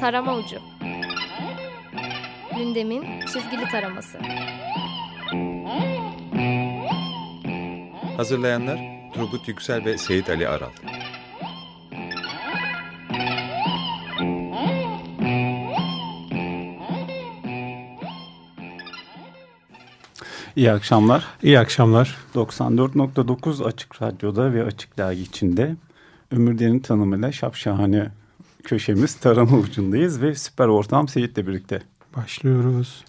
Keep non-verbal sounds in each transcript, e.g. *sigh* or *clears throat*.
Tarama Ucu Gündemin çizgili taraması Hazırlayanlar Turgut Yüksel ve Seyit Ali Aral İyi akşamlar. İyi akşamlar. 94.9 Açık Radyo'da ve Açık Dergi içinde Ömürlerin tanımıyla şapşahane köşemiz tarama ucundayız ve süper ortam Seyit'le birlikte. Başlıyoruz.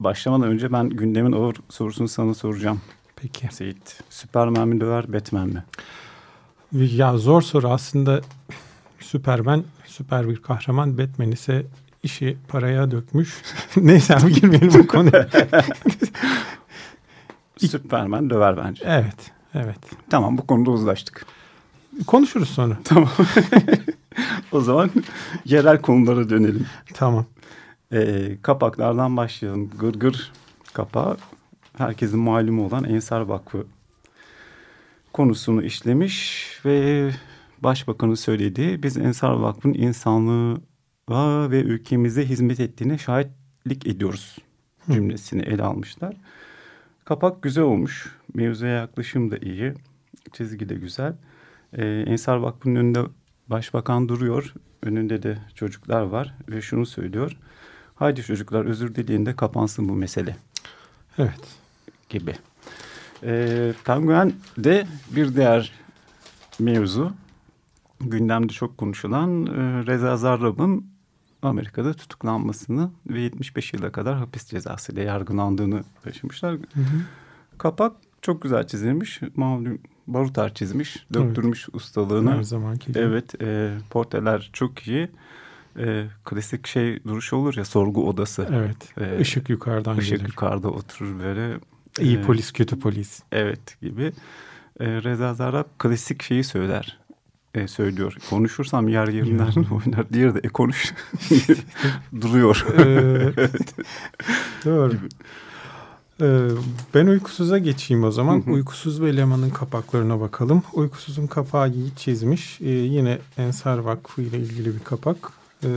Başlamadan önce ben gündemin ağır sorusunu sana soracağım. Peki. Seyit, Süpermen mi döver, Batman mi? Ya zor soru aslında Süpermen süper bir kahraman. Batman ise işi paraya dökmüş. *laughs* Neyse abi girmeyelim bu konuya. *laughs* Süpermen döver bence. Evet, evet. Tamam bu konuda uzlaştık. Konuşuruz sonra. Tamam. *laughs* *laughs* o zaman yerel konulara dönelim. Tamam. Ee, kapaklardan başlayalım. Gırgır gır kapağı herkesin malumu olan Ensar Vakfı konusunu işlemiş ve başbakanın söylediği biz Ensar Vakfı'nın insanlığa ve ülkemize hizmet ettiğine şahitlik ediyoruz cümlesini ele almışlar. Kapak güzel olmuş. Mevzuya yaklaşım da iyi. Çizgi de güzel. Ee, Ensar Vakfı'nın önünde başbakan duruyor. Önünde de çocuklar var ve şunu söylüyor. Haydi çocuklar özür dileyin kapansın bu mesele. Evet. Gibi. Ee, Penguen'de bir diğer mevzu gündemde çok konuşulan e, Reza Zarrab'ın Amerika'da tutuklanmasını ve 75 yıla kadar hapis cezası ile yargılandığını taşımışlar. Hı hı. Kapak çok güzel çizilmiş. Malum Barutar çizmiş. Döktürmüş evet. ustalığını. Her zamanki gibi. Evet. E, portreler çok iyi. E, klasik şey duruşu olur ya sorgu odası. Evet. E, ışık yukarıdan ışık gelir. yukarıda oturur böyle. İyi e, polis kötü polis. Evet gibi. E, Reza Zarrab klasik şeyi söyler e, söylüyor. Konuşursam yer yerinden *laughs* oynar. Diğeri de e konuş *laughs* *laughs* duruyor. evet. Doğru. Ee, ben uykusuza geçeyim o zaman. Uykusuz ve Leman'ın kapaklarına bakalım. Uykusuzun kapağı iyi çizmiş. Ee, yine Ensar Vakfı ile ilgili bir kapak. Ee,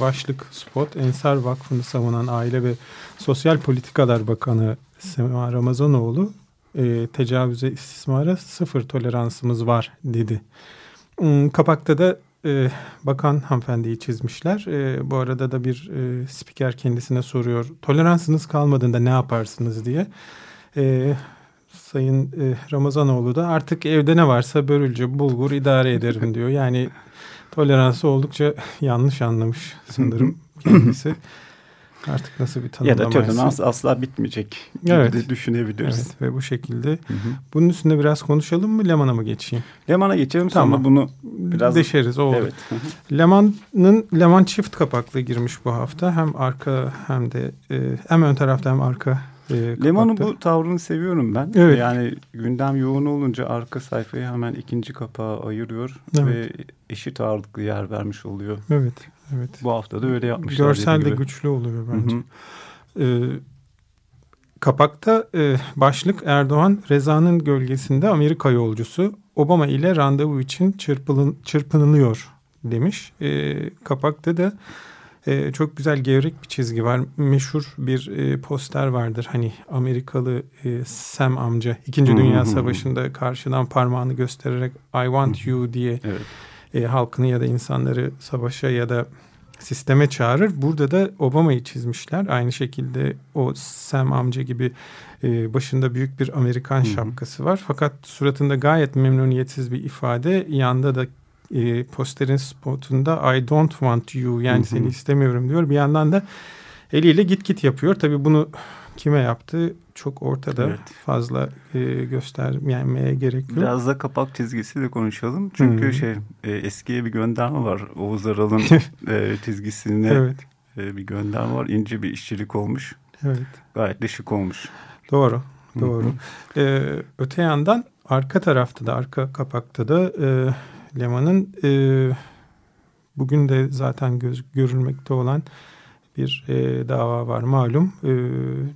başlık spot. Ensar Vakfı'nı savunan Aile ve Sosyal Politikalar Bakanı Sema Ramazanoğlu e, tecavüze istismara sıfır toleransımız var dedi. Hmm, kapakta da e, bakan hanımefendiyi çizmişler. E, bu arada da bir e, spiker kendisine soruyor. Toleransınız kalmadığında ne yaparsınız diye. E, Sayın e, Ramazanoğlu da artık evde ne varsa börülce bulgur idare ederim diyor. Yani toleransı oldukça yanlış anlamış sanırım *laughs* kendisi. Artık nasıl bir tanımlamaysa. Ya da tolerans asla bitmeyecek gibi evet. de düşünebiliriz. Evet ve bu şekilde. Hı hı. Bunun üstünde biraz konuşalım mı? Leman'a mı geçeyim? Leman'a geçelim tamam. sonra bunu biraz... Deşeriz o olur. Evet. Leman'ın Leman çift kapaklı girmiş bu hafta. Hem arka hem de e, hem ön tarafta hem arka e, Leman'ın bu tavrını seviyorum ben. Evet. Yani gündem yoğun olunca arka sayfayı hemen ikinci kapağa ayırıyor evet. ve eşit ağırlıklı yer vermiş oluyor. Evet. Evet. Bu hafta da öyle yapmışlar. Görsel de güçlü oluyor bence. Hı hı. Ee, kapakta e, başlık Erdoğan Reza'nın gölgesinde Amerika yolcusu Obama ile randevu için çırpılın, çırpınılıyor demiş. E, kapakta da e, çok güzel gevrek bir çizgi var. Meşhur bir e, poster vardır. Hani Amerikalı e, Sam amca İkinci Dünya Savaşı'nda karşıdan parmağını göstererek I want you diye evet. E, halkını ya da insanları savaşa ya da sisteme çağırır. Burada da Obama'yı çizmişler. Aynı şekilde o Sam amca gibi e, başında büyük bir Amerikan Hı-hı. şapkası var. Fakat suratında gayet memnuniyetsiz bir ifade. Yanında da e, posterin spotunda I don't want you yani Hı-hı. seni istemiyorum diyor. Bir yandan da eliyle git git yapıyor. Tabii bunu kime yaptı çok ortada evet. fazla e, göstermeye gerek yok. Biraz da kapak çizgisiyle konuşalım. Çünkü hmm. şey e, eskiye bir gönderme var. Oğuz Aral'ın *laughs* e, çizgisine evet. e, bir gönderme var. İnce bir işçilik olmuş. Evet. Gayet de şık olmuş. Doğru. Doğru. ee, öte yandan arka tarafta da arka kapakta da e, Leman'ın e, bugün de zaten göz, görülmekte olan bir e, dava var malum. E,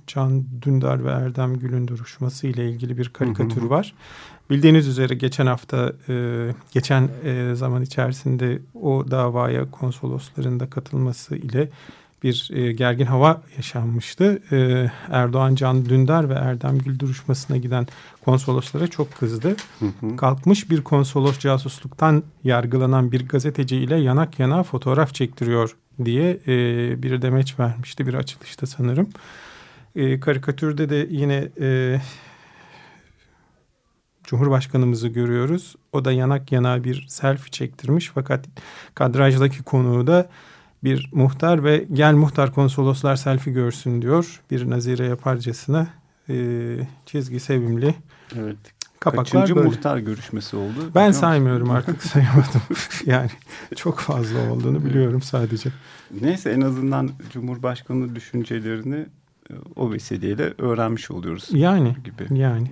Can Dündar ve Erdem Gül'ün duruşması ile ilgili bir karikatür Hı hı. var. Bildiğiniz üzere geçen hafta, e, geçen e, zaman içerisinde o davaya konsolosların da katılması ile bir e, gergin hava yaşanmıştı. E, Erdoğan Can Dündar ve Erdem Gül duruşmasına giden konsoloslara çok kızdı. Hı hı. Kalkmış bir konsolos casusluktan yargılanan bir gazeteci ile yanak yana fotoğraf çektiriyor diye e, bir demeç vermişti bir açılışta sanırım. E, karikatürde de yine e, Cumhurbaşkanımızı görüyoruz. O da yanak yana bir selfie çektirmiş fakat kadrajdaki konuğu da bir muhtar ve gel muhtar konsoloslar selfie görsün diyor. Bir nazire yaparcasına e, çizgi sevimli Evet. Kapaklar Kaçıncı böyle. muhtar görüşmesi oldu? Ben musun? saymıyorum artık *laughs* sayamadım. yani çok fazla olduğunu biliyorum sadece. Neyse en azından Cumhurbaşkanı düşüncelerini e, o vesileyle öğrenmiş oluyoruz Yani gibi. yani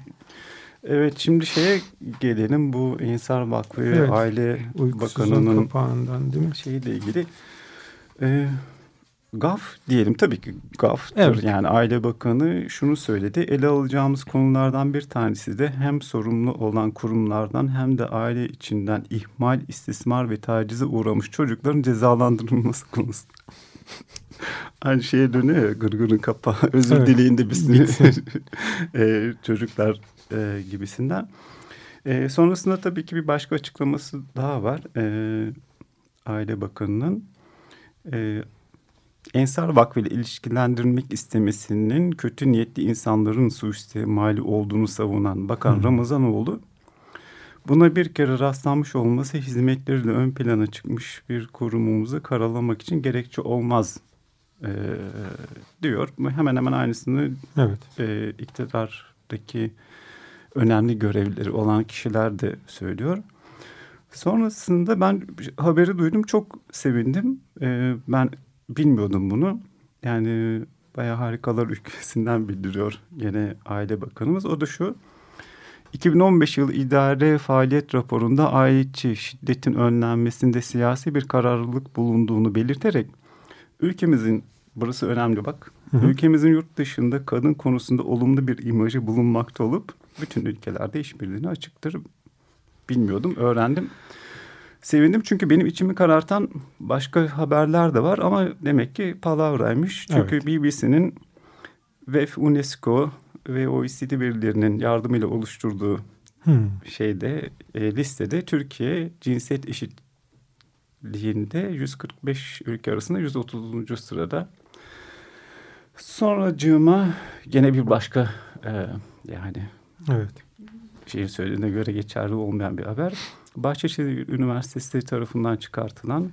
Evet şimdi şeye gelelim bu Ensar Vakfı Evet, Aile Bakanı'nın kapağından değil mi? şeyiyle ilgili e, GAF diyelim tabii ki GAF'tır. Evet. Yani Aile Bakanı şunu söyledi. Ele alacağımız konulardan bir tanesi de hem sorumlu olan kurumlardan hem de aile içinden ihmal, istismar ve tacize uğramış çocukların cezalandırılması konusu. *laughs* Aynı şeye dönüyor ya gırgırın kapağı. *laughs* Özür Evet. dileyin de e, çocuklar e, gibisinden. E, sonrasında tabii ki bir başka açıklaması daha var. E, Aile Bakanı'nın e, Ensar Vakfı ile ilişkilendirilmek istemesinin kötü niyetli insanların suistimali olduğunu savunan Bakan Hı. Ramazanoğlu buna bir kere rastlanmış olması hizmetleriyle ön plana çıkmış bir kurumumuzu karalamak için gerekçe olmaz e, diyor. Hemen hemen aynısını Evet. e, iktidardaki önemli görevleri olan kişiler de söylüyor. Sonrasında ben haberi duydum çok sevindim. E, ben bilmiyordum bunu. Yani bayağı harikalar *laughs* ülkesinden bildiriyor gene Aile Bakanımız. O da şu. 2015 yılı idare faaliyet raporunda aile içi şiddetin önlenmesinde siyasi bir kararlılık bulunduğunu belirterek ülkemizin burası önemli bak. Hı hı. Ülkemizin yurt dışında kadın konusunda olumlu bir imajı bulunmakta olup bütün ülkelerde işbirliğine açıktır. Bilmiyordum, öğrendim. Sevindim çünkü benim içimi karartan başka haberler de var ama demek ki palavraymış. Çünkü Evet. BBC'nin ve UNESCO ve OECD verilerinin yardımıyla oluşturduğu Hmm. şeyde e, listede Türkiye cinsiyet eşitliğinde 145 ülke arasında 130. sırada. Sonracığıma gene bir başka e, yani Evet. şehir söylediğine göre geçerli olmayan bir haber. Bahçeşehir Üniversitesi tarafından çıkartılan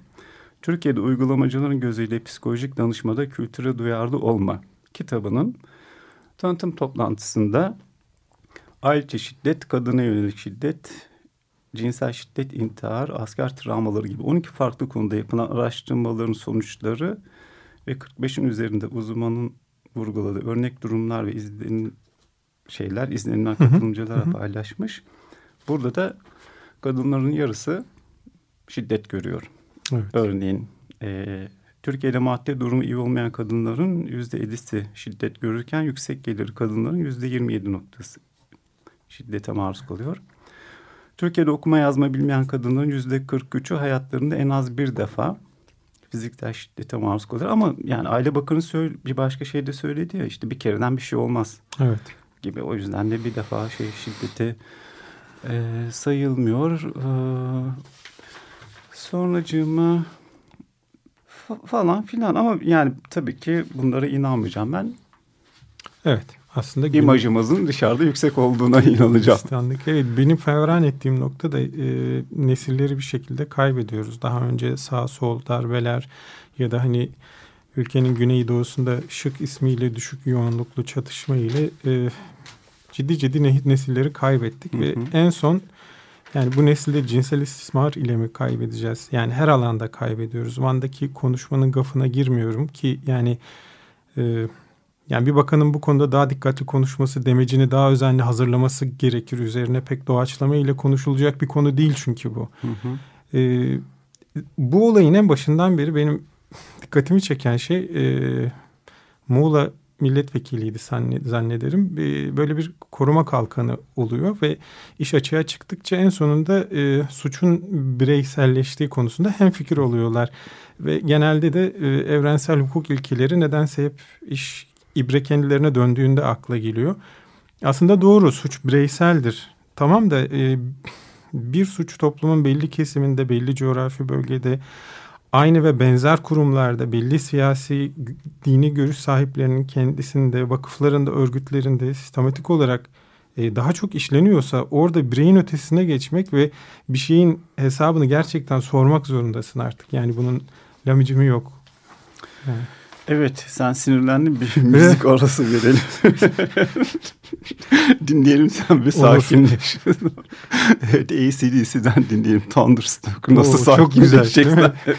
Türkiye'de uygulamacıların gözüyle psikolojik danışmada kültüre duyarlı olma kitabının tanıtım toplantısında ayrıca şiddet, kadına yönelik şiddet, cinsel şiddet, intihar, asker travmaları gibi 12 farklı konuda yapılan araştırmaların sonuçları ve 45'in üzerinde uzmanın vurguladığı örnek durumlar ve izlenim şeyler izlenilen hı. katılımcılara Hı hı. paylaşmış. Burada da kadınların yarısı şiddet görüyor. Evet. Örneğin e, Türkiye'de maddi durumu iyi olmayan kadınların yüzde 50'si şiddet görürken yüksek gelirli kadınların yüzde 27 noktası şiddete maruz kalıyor. Türkiye'de okuma yazma bilmeyen kadınların yüzde 43'ü hayatlarında en az bir defa fiziksel şiddete maruz kalıyor. Ama yani aile bakanı söyle, bir başka şey de söyledi ya işte bir kereden bir şey olmaz Evet. gibi. O yüzden de bir defa şey şiddete e, sayılmıyor. E, sonracığıma fa- falan filan ama yani tabii ki bunlara inanmayacağım ben. Evet. Aslında İmajımızın dışarıda yüksek olduğuna inanacağım. Gülistan'daki- Evet, benim fevran ettiğim nokta da e, nesilleri bir şekilde kaybediyoruz. Daha önce sağ sol darbeler ya da hani ülkenin güneydoğusunda şık ismiyle düşük yoğunluklu çatışma ile e, ciddi ciddi ne- nesilleri kaybettik Hı ve hı. en son yani bu nesilde cinsel istismar ile mi kaybedeceğiz? Yani her alanda kaybediyoruz. Van'daki konuşmanın gafına girmiyorum ki yani e, yani bir bakanın bu konuda daha dikkatli konuşması, demecini daha özenli hazırlaması gerekir. Üzerine pek doğaçlama ile konuşulacak bir konu değil çünkü bu. Hı hı. Ee, bu olayın en başından beri benim dikkatimi çeken şey e, Muğla milletvekiliydi zannederim. Böyle bir koruma kalkanı oluyor ve iş açığa çıktıkça en sonunda e, suçun bireyselleştiği konusunda hem fikir oluyorlar. Ve genelde de e, evrensel hukuk ilkeleri nedense hep iş ibre kendilerine döndüğünde akla geliyor. Aslında doğru suç bireyseldir. Tamam da e, bir suç toplumun belli kesiminde, belli coğrafi bölgede aynı ve benzer kurumlarda belli siyasi dini görüş sahiplerinin kendisinde, vakıflarında, örgütlerinde sistematik olarak e, daha çok işleniyorsa orada bireyin ötesine geçmek ve bir şeyin hesabını gerçekten sormak zorundasın artık. Yani bunun lamicimi yok. Yani. Evet sen sinirlendin bir *laughs* müzik arası verelim. *laughs* dinleyelim sen bir sakinleş. *laughs* evet ACDC'den dinleyelim Thunderstruck. Nasıl Oo, sakinleşecekler. Evet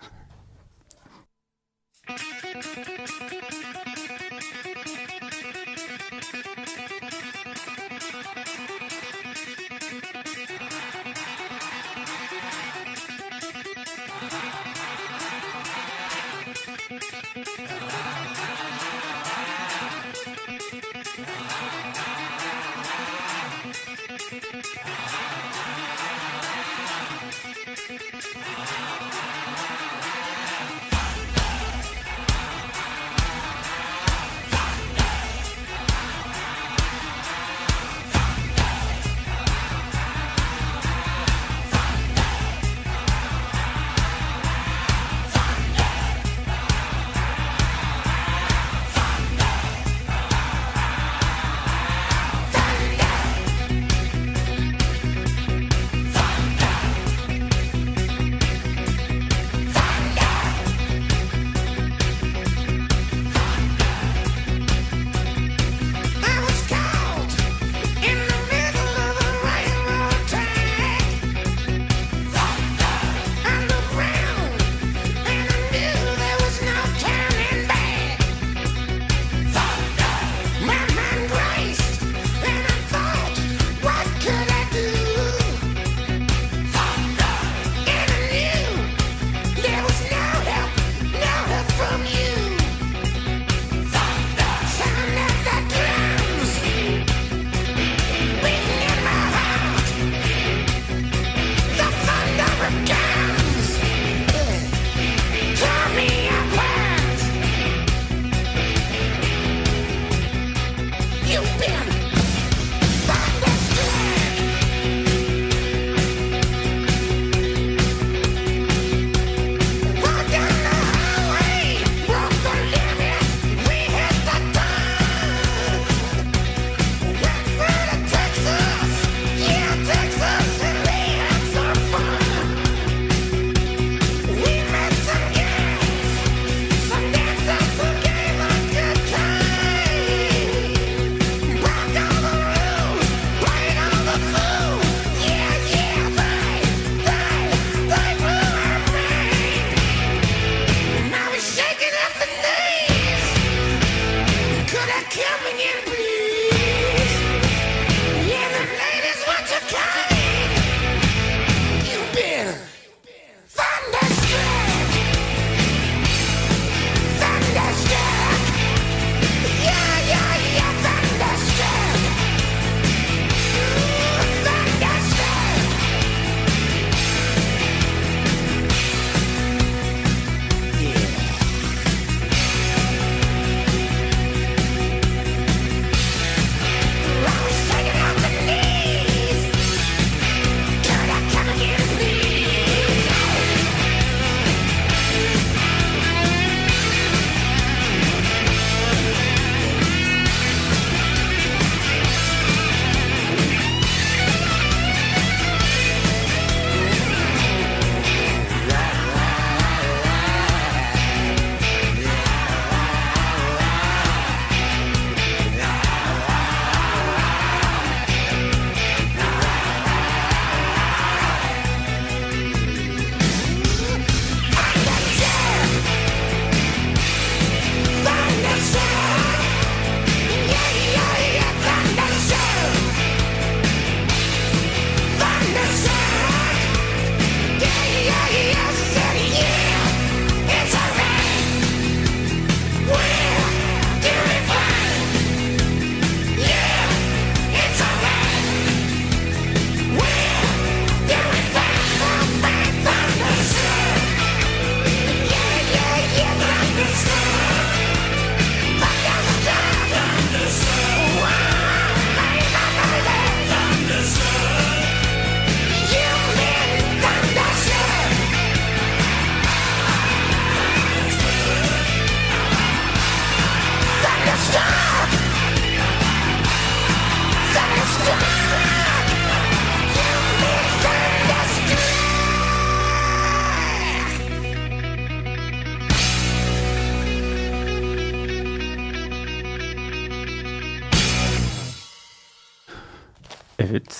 フフフフフ。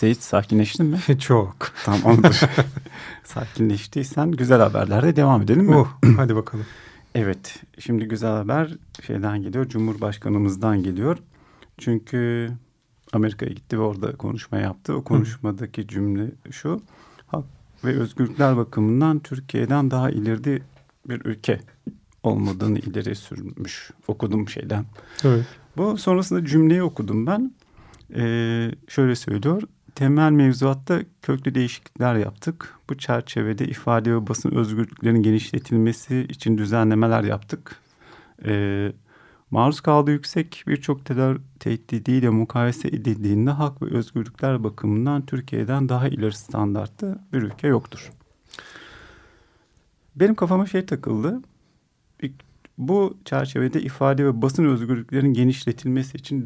Seyit sakinleştin mi? *laughs* Çok. Tamamdır. *laughs* Sakinleştiysen güzel haberlerle devam edelim mi? Oh, hadi bakalım. *clears throat* Evet şimdi güzel haber şeyden geliyor Cumhurbaşkanımızdan geliyor. Çünkü Amerika'ya gitti ve orada konuşma yaptı. O konuşmadaki cümle şu. Hak ve özgürlükler bakımından Türkiye'den daha ileride bir ülke olmadığını ileri sürmüş. Okudum şeyden. Evet. Bu sonrasında cümleyi okudum ben. Ee, şöyle söylüyor. Temel mevzuatta köklü değişiklikler yaptık. Bu çerçevede ifade ve basın özgürlüklerinin genişletilmesi için düzenlemeler yaptık. Ee, maruz kaldığı yüksek birçok terör tehdidiyle mukayese edildiğinde hak ve özgürlükler bakımından Türkiye'den daha ileri standartta bir ülke yoktur. Benim kafama şey takıldı. Bu çerçevede ifade ve basın özgürlüklerinin genişletilmesi için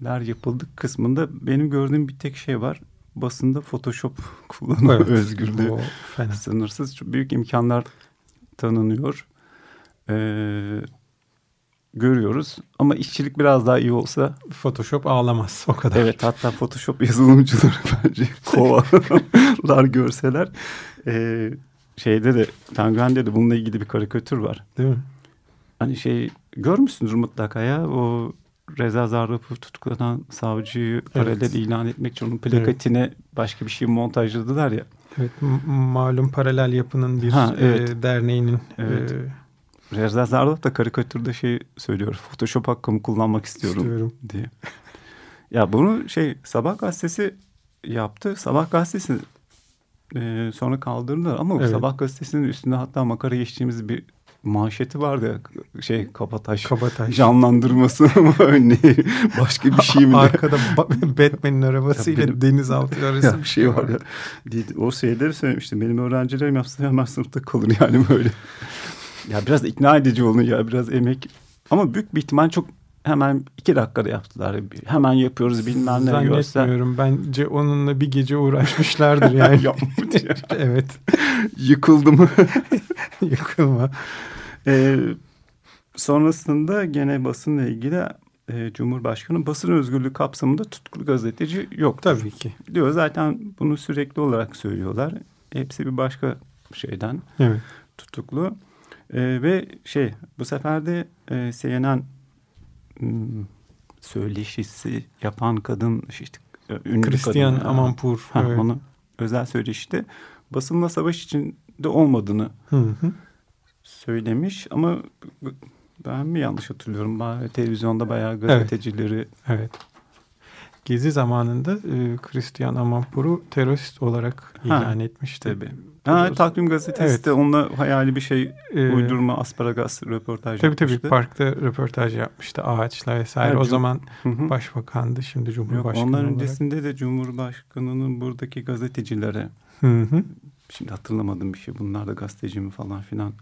düzenlemeler yapıldı kısmında benim gördüğüm bir tek şey var. Basında Photoshop *laughs* kullanma Evet. özgürlüğü. Sınırsız çok büyük imkanlar tanınıyor. Ee, görüyoruz. Ama işçilik biraz daha iyi olsa Photoshop ağlamaz o kadar. evet hatta Photoshop yazılımcıları *laughs* bence kovalar *laughs* görseler. Ee, şeyde de Penguen'de de bununla ilgili bir karikatür var. Değil mi? Hani şey görmüşsündür mutlaka ya o Reza Zarrab'ı tutuklanan savcıyı paralel ilan etmek için onun plakatine başka bir şey montajladılar ya. Evet, malum paralel yapının bir Ha, evet. e, derneğinin Evet. e, Reza Zarrab da karikatürde şey söylüyor. Photoshop hakkımı kullanmak istiyorum, istiyorum. diye. *laughs* Ya bunu şey Sabah gazetesi yaptı. Sabah gazetesi e, sonra kaldırdılar ama Evet. Sabah gazetesinin üstünde hatta makara geçtiğimiz bir manşeti vardı ya şey Kabataş. Kabataş. Canlandırması *laughs* mı örneği başka bir şey mi? *laughs* Arkada ba- Batman'in arabasıyla benim- denizaltı arası Ya bir şey var ya. O şeyleri söylemiştim. Benim öğrencilerim yapsa hemen sınıfta kalır yani böyle. ya biraz ikna edici olun ya biraz emek. Ama büyük bir ihtimal çok hemen iki dakikada yaptılar. Hemen yapıyoruz bilmem ne. Zannetmiyorum. Bence onunla bir gece uğraşmışlardır yani. *laughs* *laughs* Evet. Yıkıldı mı? *laughs* Yıkılma. Ee, sonrasında gene basınla ilgili e, Cumhurbaşkanı basın özgürlüğü kapsamında tutuklu gazeteci yok. Tabii ki. Diyor zaten bunu sürekli olarak söylüyorlar. Hepsi bir başka şeyden Evet. tutuklu. Ee, ve şey bu sefer de e, CNN söyleşisi yapan kadın işte e, ünlü Christian kadın. Amanpour. Ha, evet. onu özel söyleşide basınla savaş içinde olmadığını Hı hı. söylemiş ama ben mi yanlış hatırlıyorum? Televizyonda bayağı gazetecileri Evet. Gezi zamanında e, Christian Amanpour'u terörist olarak Ha, ilan etmişti. tabii. Ha, takvim gazetesi Evet. de onunla hayali bir şey Ee, uydurma asparagas röportaj Tabii tabii yapmıştı. parkta röportaj yapmıştı ağaçla vesaire. Evet, o zaman Hı hı. başbakandı şimdi Yok, cumhurbaşkanı ondan olarak. öncesinde de Cumhurbaşkanı'nın buradaki gazetecilere Hı hı. şimdi hatırlamadım bir şey bunlar da gazeteci mi falan filan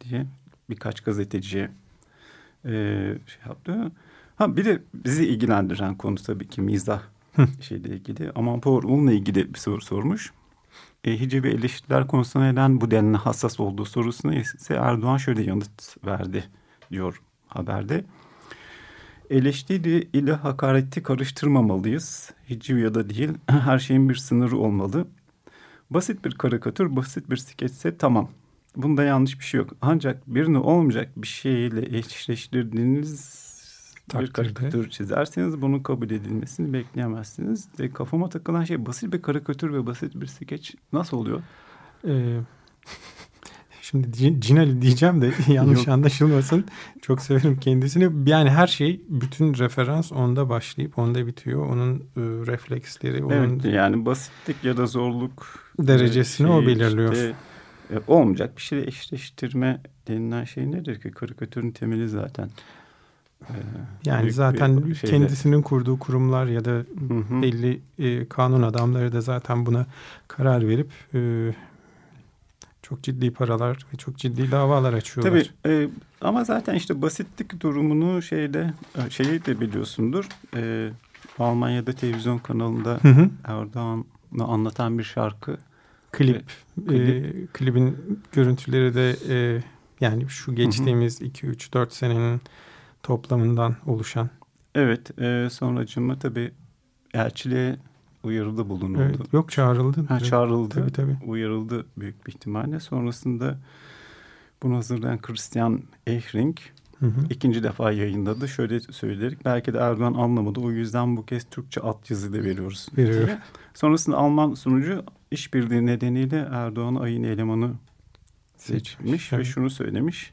diye birkaç gazeteciye e, şey yaptı. Ha bir de bizi ilgilendiren konu tabii ki mizah şeyle ilgili. Aman Power onunla ilgili bir soru sormuş. E, hicabi eleştiriler konusunda neden bu denli hassas olduğu sorusuna ise Erdoğan şöyle yanıt verdi diyor haberde. Eleştiri ile hakareti karıştırmamalıyız. Hiciv ya da değil. *clears throat* Her şeyin bir sınırı olmalı. Basit bir karikatür, basit bir skeçse tamam. Bunda yanlış bir şey yok. Ancak birini olmayacak bir şeyle eşleştirdiğiniz bir Takdirde. karikatür çizerseniz bunun kabul edilmesini bekleyemezsiniz. De kafama takılan şey basit bir karikatür ve basit bir skeç nasıl oluyor? Ee, *laughs* şimdi Cin- Cinali diyeceğim de *laughs* yanlış anlaşılmasın. Çok severim kendisini. Yani her şey bütün referans onda başlayıp onda bitiyor. Onun e, refleksleri, onun Evet yani basitlik ya da zorluk derecesini e, o şey belirliyor. işte, e, olmayacak bir şeyle eşleştirme denilen şey nedir ki? Karikatürün temeli zaten. E, yani zaten kendisinin kurduğu kurumlar ya da Hı hı. belli e, kanun adamları da zaten buna karar verip e, çok ciddi paralar ve çok ciddi davalar açıyorlar. Tabii e, ama zaten işte basitlik durumunu şeyde e, şeyi de biliyorsundur. E, Almanya'da televizyon kanalında Hı hı. Erdoğan'ı anlatan bir şarkı. Klip, Klip. e, klibin görüntüleri de e, yani şu geçtiğimiz 2-3-4 senenin toplamından oluşan. Evet e, sonracığıma tabii elçiliğe uyarıda bulunuldu. Evet, yok çağrıldı. Ha, çağrıldı. Tabii tabii. Uyarıldı büyük bir ihtimalle. Sonrasında bunu hazırlayan Christian Ehring Hı hı. ikinci defa yayınladı. Şöyle söyledik. Belki de Erdoğan anlamadı. O yüzden bu kez Türkçe alt yazı da veriyoruz. Veriyor. diye. Sonrasında Alman sunucu işbirliği nedeniyle Erdoğan ayın elemanı seçmiş ve Evet. şunu söylemiş.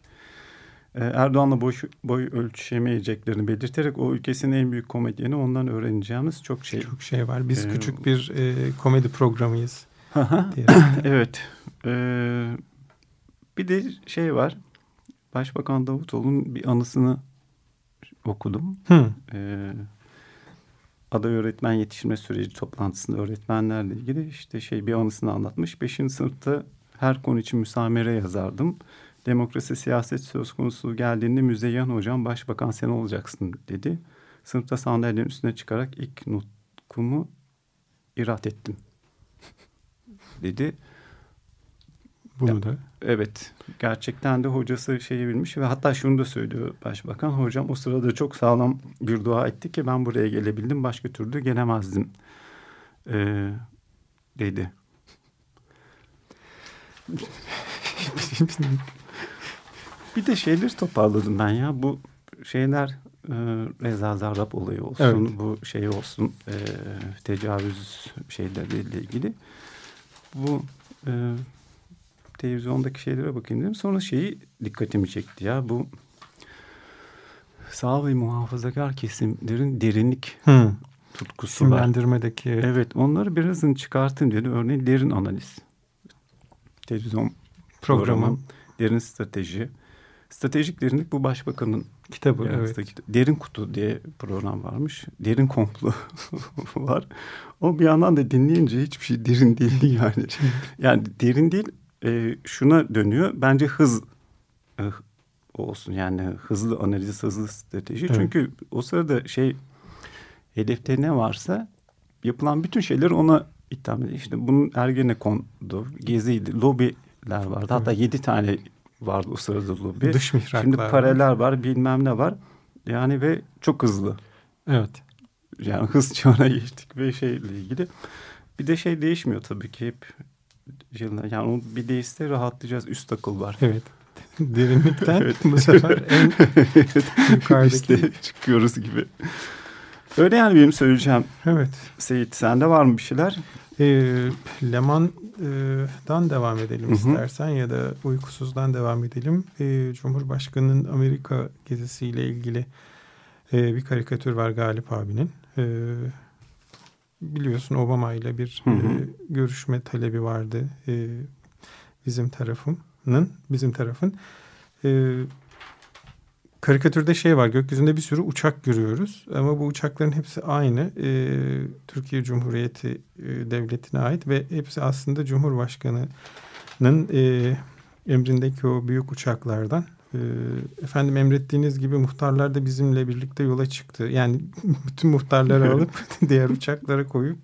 Ee, Erdoğan'la boy, boy ölçüşemeyeceklerini belirterek o ülkesinin en büyük komedyeni ondan öğreneceğimiz çok şey. Çok şey var. Biz Ee, küçük bir e, komedi programıyız. *laughs* evet. Ee, bir de şey var. Başbakan Davutoğlu'nun bir anısını okudum. Hı. Ee, aday öğretmen yetiştirme süreci toplantısında öğretmenlerle ilgili işte şey bir anısını anlatmış. Beşinci sınıfta her konu için müsamere yazardım. Demokrasi siyaset söz konusu geldiğinde Müzeyyen hocam başbakan sen olacaksın dedi. Sınıfta sandalyenin üstüne çıkarak ilk nutkumu irat ettim *laughs* dedi. Bunu Ya. da. Evet gerçekten de hocası şeyi bilmiş ve hatta şunu da söylüyor başbakan. Hocam o sırada çok sağlam bir dua etti ki ben buraya gelebildim başka türlü gelemezdim ee, dedi. *laughs* Bir de şeyleri toparladım ben ya bu şeyler e, Reza Zarrab olayı olsun Evet. bu şey olsun e, tecavüz şeyleriyle ilgili. Bu e, televizyondaki şeylere bakayım dedim. Sonra şeyi dikkatimi çekti ya bu sağ ve muhafazakar kesimlerin derinlik Hı. tutkusu var. Simlendirmedeki. Evet onları birazını çıkartayım dedi. Örneğin derin analiz. Televizyon Programı. programı. Derin strateji. Stratejik derinlik bu başbakanın Kitabı. Evet. Derin kutu diye program varmış. Derin komplo *laughs* var. O bir yandan da dinleyince hiçbir şey derin değil *laughs* yani. Yani derin değil e, şuna dönüyor. Bence hız e, olsun yani hızlı analiz, hızlı strateji. Evet. Çünkü o sırada şey hedefte ne varsa yapılan bütün şeyler ona itham ediyor. İşte bunun Ergenekon'du, Gezi'ydi, lobiler vardı. Hatta yedi tane vardı o sırada lobi. Dış mihraklar. Şimdi var. pareler var, bilmem ne var. Yani ve çok hızlı. Evet. Yani *laughs* hız çağına geçtik ve şeyle ilgili. Bir de şey değişmiyor tabii ki hep. Yani bir değişse rahatlayacağız. Üst akıl var. Evet. *laughs* Derinlikten Evet. bu sefer *laughs* en yukarıdaki. Çıkıyoruz gibi. Öyle yani benim söyleyeceğim. Evet. Seyit sende var mı bir şeyler? Ee, Leman'dan devam edelim Hı hı. istersen ya da uykusuzdan devam edelim. Ee, Cumhurbaşkanı'nın Amerika gezisiyle ilgili e, bir karikatür var Galip abinin. Ee, biliyorsun Obama ile bir Hı hı. e, görüşme talebi vardı e, bizim tarafının, bizim tarafın. E, karikatürde şey var gökyüzünde bir sürü uçak görüyoruz. Ama bu uçakların hepsi aynı. E, Türkiye Cumhuriyeti e, devletine ait ve hepsi aslında Cumhurbaşkanı'nın e, emrindeki o büyük uçaklardan. E, efendim emrettiğiniz gibi muhtarlar da bizimle birlikte yola çıktı. Yani *laughs* bütün muhtarları *laughs* alıp *laughs* diğer uçaklara koyup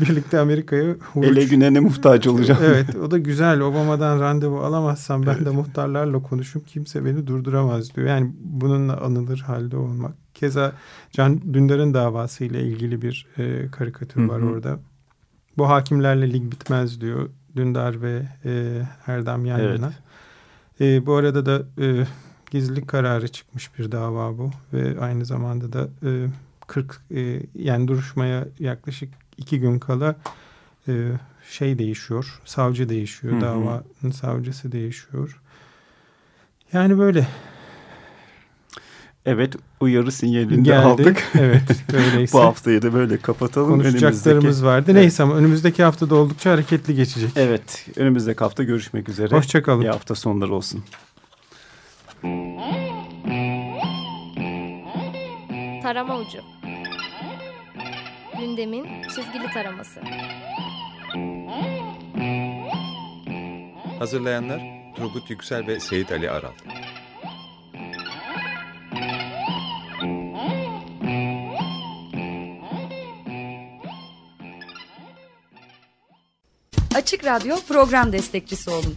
*laughs* birlikte Amerika'ya uç- Ele güne muhtaç olacağım. Evet o da güzel. Obama'dan randevu alamazsam ben de muhtarlarla konuşup kimse beni durduramaz diyor. Yani bununla anılır halde olmak. Keza Can Dündar'ın davası ile ilgili bir e, karikatür var Hı hı. orada. Bu hakimlerle lig bitmez diyor. Dündar ve e, Erdem yan Evet. yana. E, bu arada da e, gizlilik kararı çıkmış bir dava bu. Ve aynı zamanda da e, 40 e, yani duruşmaya yaklaşık iki gün kala e, şey değişiyor. Savcı değişiyor. Hı hı. Davanın savcısı değişiyor. Yani böyle Evet uyarı sinyalini de geldi. aldık. Evet *laughs* öyleyse. Bu haftayı da böyle kapatalım. Konuşacaklarımız Önümüzdeki- vardı. Evet. Neyse ama önümüzdeki haftada oldukça hareketli geçecek. Evet önümüzdeki hafta görüşmek üzere. Hoşçakalın. İyi hafta sonları olsun. Tarama ucu. Gündemin çizgili taraması. Hazırlayanlar Turgut Yüksel ve Seyit Ali Aral. Açık Radyo program destekçisi olun.